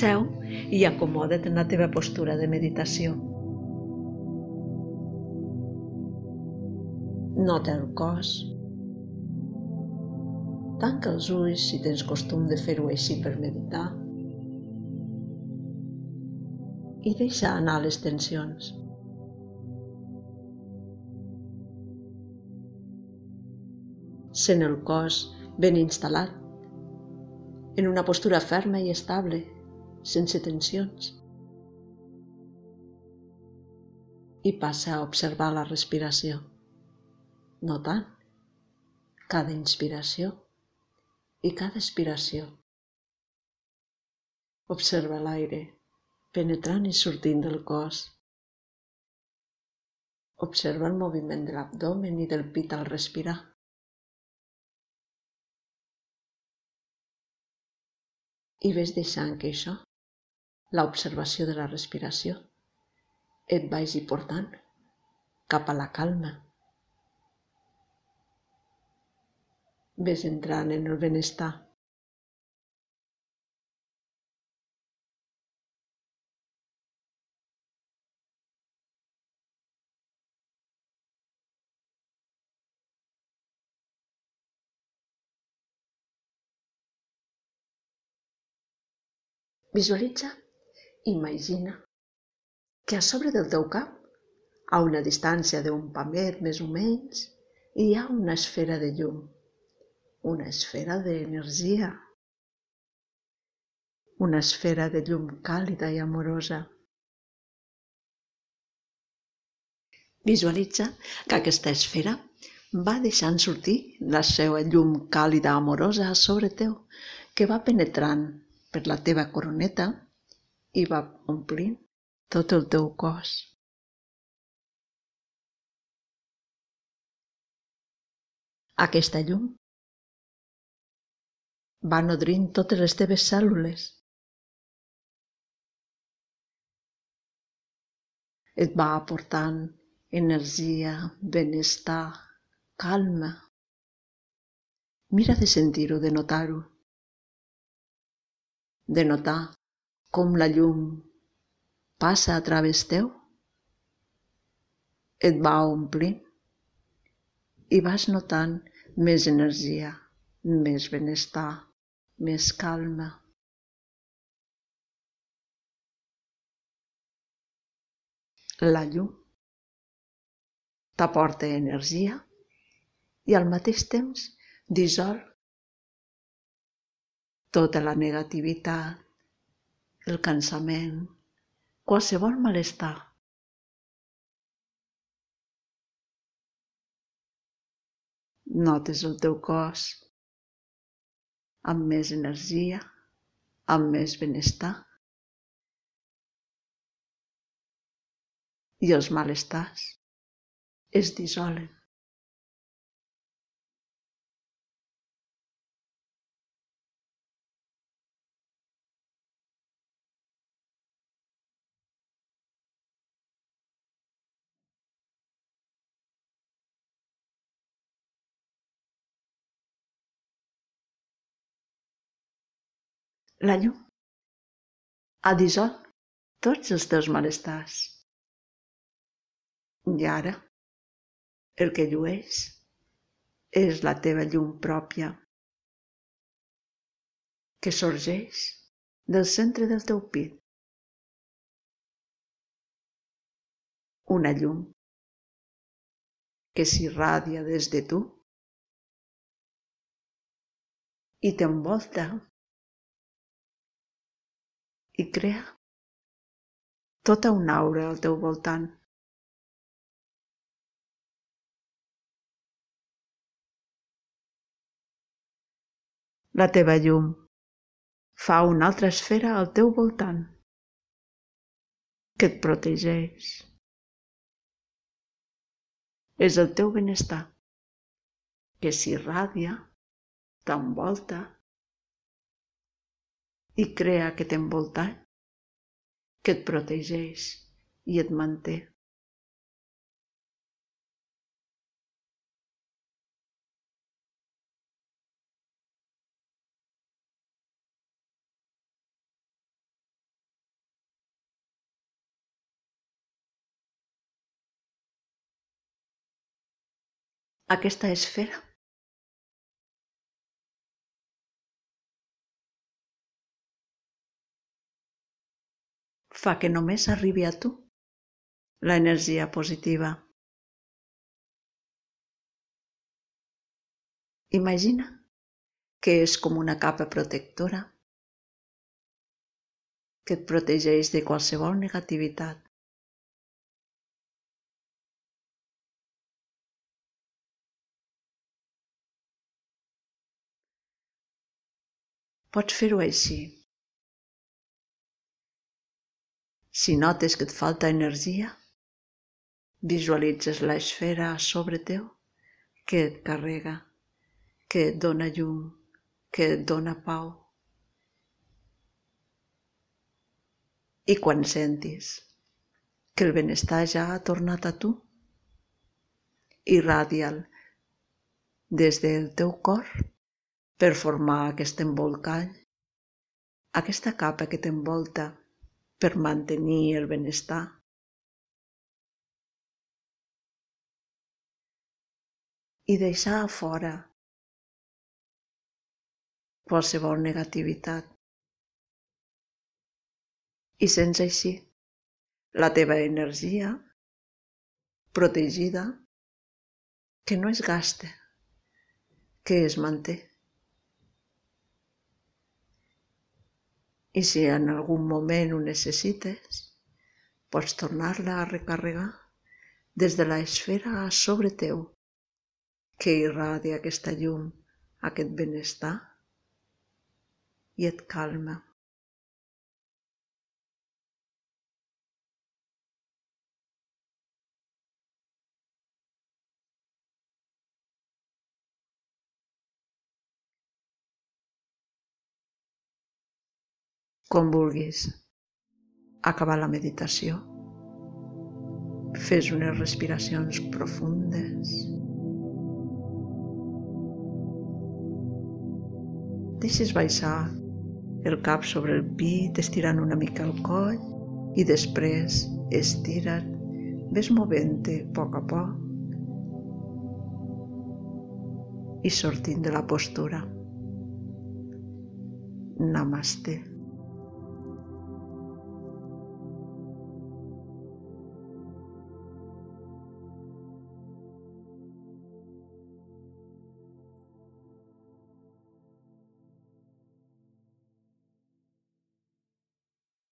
Seu i acomoda't en la teva postura de meditació. Nota el cos. Tanca els ulls si tens costum de fer-ho així per meditar. I deixa anar les tensions. Sent el cos ben instal·lat, en una postura ferma i estable, sense tensions. I passa a observar la respiració, notant cada inspiració i cada expiració. Observa l'aire penetrant i sortint del cos. Observa el moviment de l'abdomen i del pit al respirar. I ves deixant que això l'observació de la respiració et vagi portant cap a la calma. Ves entrant en el benestar. Visualitza Imagina que a sobre del teu cap, a una distància d'un pamet més o menys, hi ha una esfera de llum, una esfera d'energia, una esfera de llum càlida i amorosa. Visualitza que aquesta esfera va deixant sortir la seva llum càlida amorosa a sobre teu, que va penetrant per la teva coroneta i va omplint tot el teu cos. Aquesta llum va nodrint totes les teves cèl·lules. Et va aportant energia, benestar, calma. Mira de sentir-ho, de notar-ho. De notar com la llum passa a través teu, et va omplint i vas notant més energia, més benestar, més calma. La llum t'aporta energia i al mateix temps dissol tota la negativitat, el cansament, qualsevol malestar. Notes el teu cos amb més energia, amb més benestar. I els malestars es dissolen. La llum ha dissolt tots els teus malestars. I ara el que llueix és la teva llum pròpia que sorgeix del centre del teu pit. Una llum que s'irradia des de tu i t'envolta i crea tota una aura al teu voltant. La teva llum fa una altra esfera al teu voltant que et protegeix. És el teu benestar que s'irradia, t'envolta i crea que t'envolta, que et protegeix i et manté. Aquesta esfera Fa que només arribi a tu l'energia positiva. Imagina que és com una capa protectora que et protegeix de qualsevol negativitat. Pots fer-ho així. Si notes que et falta energia, visualitzes l'esfera a sobre teu que et carrega que et dona llum, que et dona pau. I quan sentis que el benestar ja ha tornat a tu, irradia'l des del teu cor per formar aquest embolcall, aquesta capa que t'envolta per mantenir el benestar. I deixar a fora qualsevol negativitat. I sents així la teva energia protegida que no es gasta, que es manté. I si en algun moment ho necessites, pots tornar-la a recarregar des de l'esfera a sobre teu, que irradia aquesta llum, aquest benestar i et calma. Quan vulguis acabar la meditació, fes unes respiracions profundes. Deixes baixar el cap sobre el pit, estirant una mica el coll i després estira't, ves movent-te a poc a poc i sortint de la postura. Namaste.